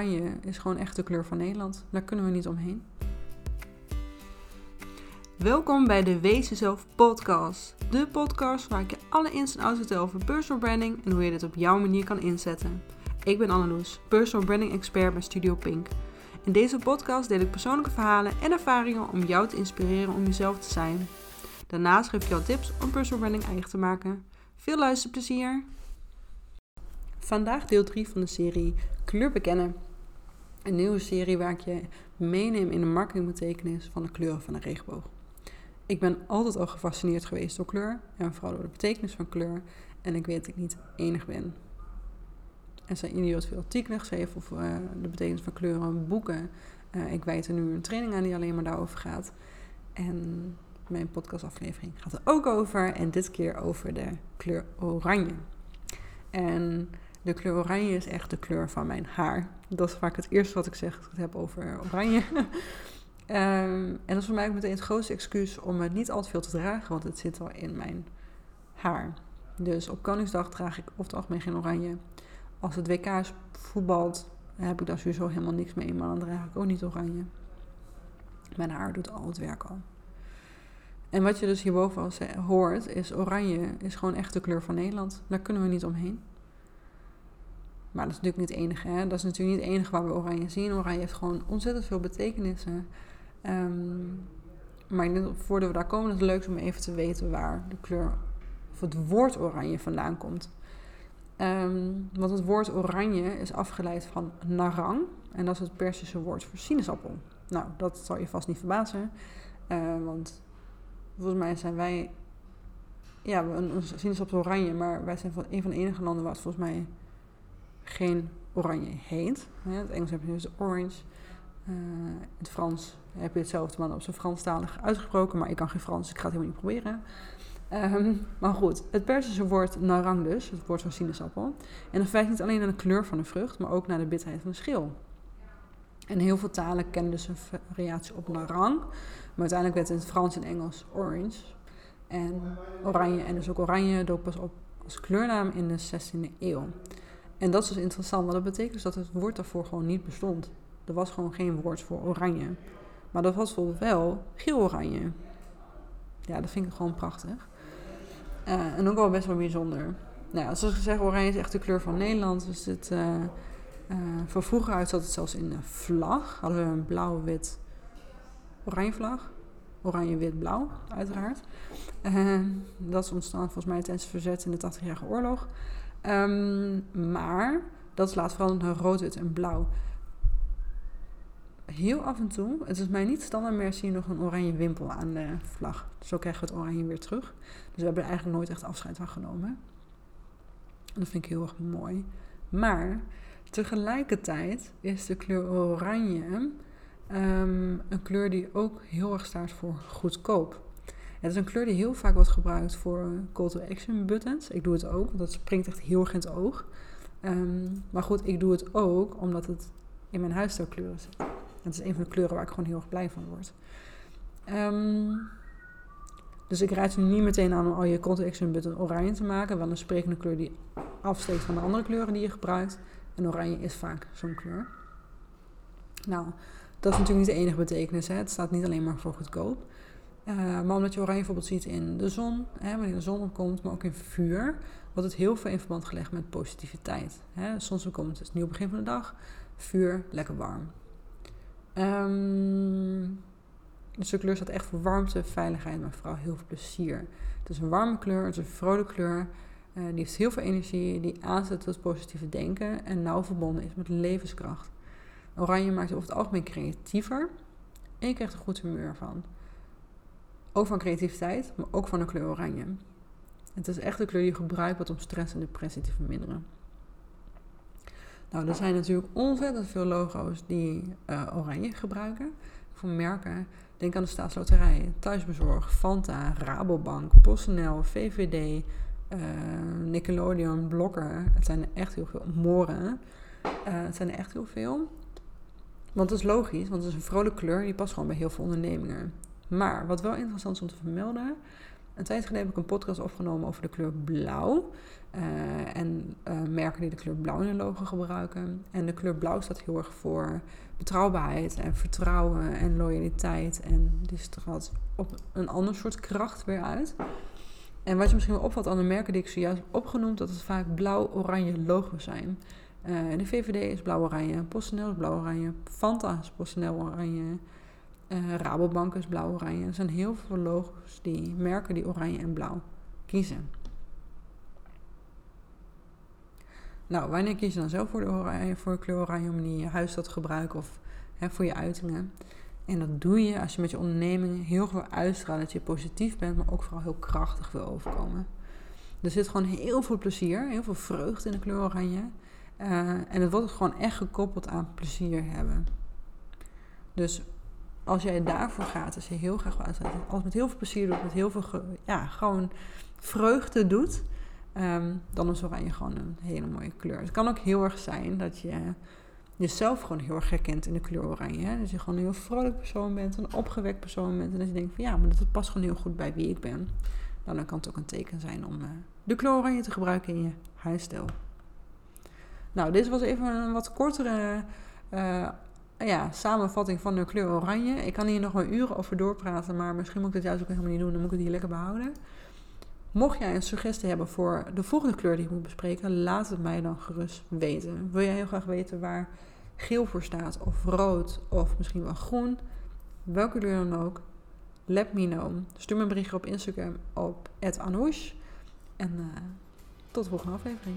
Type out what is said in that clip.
Oranje is gewoon echt de kleur van Nederland. Daar kunnen we niet omheen. Welkom bij de Wees Jezelf podcast. De podcast waar ik je alle ins en outs vertel over personal branding en hoe je dit op jouw manier kan inzetten. Ik ben Anneloes, personal branding expert bij Studio Pink. In deze podcast deel ik persoonlijke verhalen en ervaringen om jou te inspireren om jezelf te zijn. Daarnaast geef ik jou tips om personal branding eigen te maken. Veel luisterplezier! Vandaag deel 3 van de serie Kleur bekennen. Een nieuwe serie waar ik je meeneem in de marketingbetekenis van de kleuren van de regenboog. Ik ben altijd al gefascineerd geweest door kleur en vooral door de betekenis van kleur. En ik weet dat ik niet enig ben. Er zijn idioot veel artikelen geschreven over uh, de betekenis van kleuren, boeken. Uh, ik wijd er nu een training aan die alleen maar daarover gaat. En mijn podcastaflevering gaat er ook over. En dit keer over de kleur oranje. En de kleur oranje is echt de kleur van mijn haar. Dat is vaak het eerste wat ik zeg als ik het heb over oranje. um, en dat is voor mij ook meteen het grootste excuus om het niet al te veel te dragen, want het zit al in mijn haar. Dus op Koningsdag draag ik over het algemeen geen oranje. Als het WK is voetbalt, heb ik daar sowieso helemaal niks mee, maar dan draag ik ook niet oranje. Mijn haar doet al het werk al. En wat je dus hierboven al hoort, is oranje is gewoon echt de kleur van Nederland. Daar kunnen we niet omheen. Maar dat is natuurlijk niet het enige. Hè? Dat is natuurlijk niet het enige waar we oranje zien. Oranje heeft gewoon ontzettend veel betekenissen. Um, maar voordat we daar komen, is het leuk om even te weten waar de kleur of het woord oranje vandaan komt. Um, want het woord oranje is afgeleid van narang. En dat is het Persische woord voor sinaasappel. Nou, dat zal je vast niet verbazen. Uh, want volgens mij zijn wij. Ja, een sinaasappel oranje, maar wij zijn van een van de enige landen waar het volgens mij geen oranje heet. In het Engels heb je dus orange. Uh, in het Frans heb je hetzelfde, maar op zijn Franstalig uitgesproken. Maar ik kan geen Frans, ik ga het helemaal niet proberen. Um, maar goed, het Persische woord narang dus, het woord van sinaasappel. En dat verwijst niet alleen naar de kleur van de vrucht, maar ook naar de bitterheid van de schil. En heel veel talen kennen dus een variatie op narang. Maar uiteindelijk werd het in het Frans en Engels orange. En oranje, en dus ook oranje dook pas op als kleurnaam in de 16e eeuw. En dat is dus interessant, want dat betekent dus dat het woord daarvoor gewoon niet bestond. Er was gewoon geen woord voor oranje. Maar dat was bijvoorbeeld wel geel-oranje. Ja, dat vind ik gewoon prachtig. Uh, en ook wel best wel bijzonder. Nou ja, zoals gezegd, oranje is echt de kleur van Nederland. Dus het, uh, uh, van vroeger uit zat het zelfs in de vlag. Hadden we een blauw-wit oranje vlag. Oranje, wit, blauw, uiteraard. dat is ontstaan volgens mij tijdens het verzet in de 80-jarige oorlog. Um, maar dat is later veranderd naar rood, wit en blauw. Heel af en toe, het is mij niet standaard meer, zie je nog een oranje wimpel aan de vlag. Zo krijgen we het oranje weer terug. Dus we hebben er eigenlijk nooit echt afscheid van genomen. Dat vind ik heel erg mooi. Maar tegelijkertijd is de kleur oranje um, een kleur die ook heel erg staat voor goedkoop. Het is een kleur die heel vaak wordt gebruikt voor call to action buttons. Ik doe het ook, want dat springt echt heel erg in het oog. Um, maar goed, ik doe het ook omdat het in mijn huisstijlkleuren zit. Het is een van de kleuren waar ik gewoon heel erg blij van word. Um, dus ik raad je niet meteen aan om al je call to action button oranje te maken. Wel een sprekende kleur die afsteekt van de andere kleuren die je gebruikt. En oranje is vaak zo'n kleur. Nou, dat is natuurlijk niet de enige betekenis. Hè. Het staat niet alleen maar voor goedkoop. Uh, maar omdat je oranje bijvoorbeeld ziet in de zon, hè, wanneer de zon opkomt, maar ook in vuur, wordt het heel veel in verband gelegd met positiviteit. Hè. Zonsopkomst is het nieuw begin van de dag, vuur, lekker warm. Um, dus de kleur staat echt voor warmte, veiligheid, maar vooral heel veel plezier. Het is een warme kleur, het is een vrolijke kleur. Uh, die heeft heel veel energie, die aanzet tot positieve denken en nauw verbonden is met levenskracht. Oranje maakt je over het algemeen creatiever en je krijgt er goed humeur van. Ook van creativiteit, maar ook van de kleur oranje. Het is echt de kleur die je gebruikt wordt om stress en depressie te verminderen. Nou, er zijn natuurlijk ontzettend veel logo's die uh, oranje gebruiken voor merken. Denk aan de staatsloterij, thuisbezorg, Fanta, Rabobank, PostNL, VVD, uh, Nickelodeon, Blokker. Het zijn er echt heel veel. Moren. Uh, het zijn er echt heel veel. Want dat is logisch, want het is een vrolijke kleur die past gewoon bij heel veel ondernemingen. Maar wat wel interessant is om te vermelden, Een tijd geleden heb ik een podcast opgenomen over de kleur blauw. Uh, en uh, merken die de kleur blauw in hun logo gebruiken. En de kleur blauw staat heel erg voor betrouwbaarheid en vertrouwen en loyaliteit. En die straalt op een ander soort kracht weer uit. En wat je misschien wel opvalt aan de merken die ik zojuist heb opgenoemd, dat het vaak blauw-oranje logo's zijn. Uh, de VVD is blauw-oranje, PostNL is blauw-oranje, Fanta is PostNL-oranje, uh, Rabobank is blauw-oranje. Er zijn heel veel logo's die merken die oranje en blauw kiezen. Nou, wanneer kies je dan zelf voor de, oranje, voor kleur oranje om in je huis te gebruiken of hè, voor je uitingen? En dat doe je als je met je onderneming heel veel uitstraalt dat je positief bent, maar ook vooral heel krachtig wil overkomen. Er zit gewoon heel veel plezier, heel veel vreugde in de kleur oranje. Uh, en het wordt gewoon echt gekoppeld aan plezier hebben. Dus als jij daarvoor gaat, als je heel graag als met heel veel plezier doet, met heel veel, ja, gewoon vreugde doet, um, dan is oranje gewoon een hele mooie kleur. Het kan ook heel erg zijn dat je jezelf gewoon heel erg herkent in de kleur oranje. Hè? Je gewoon een heel vrolijk persoon bent, een opgewekt persoon bent. En dat je denkt van ja, maar dat past gewoon heel goed bij wie ik ben. Dan kan het ook een teken zijn om uh, de kleur oranje te gebruiken in je huisstijl. Nou, dit was even een wat kortere uh, ja, samenvatting van de kleur oranje. Ik kan hier nog wel uren over doorpraten, maar misschien moet ik het juist ook helemaal niet doen. Dan moet ik het hier lekker behouden. Mocht jij een suggestie hebben voor de volgende kleur die ik moet bespreken, laat het mij dan gerust weten. Wil jij heel graag weten waar geel voor staat, of rood, of misschien wel groen? Welke kleur dan ook, let me know. Stuur me een berichtje op Instagram op @anoush. En uh, tot de volgende aflevering.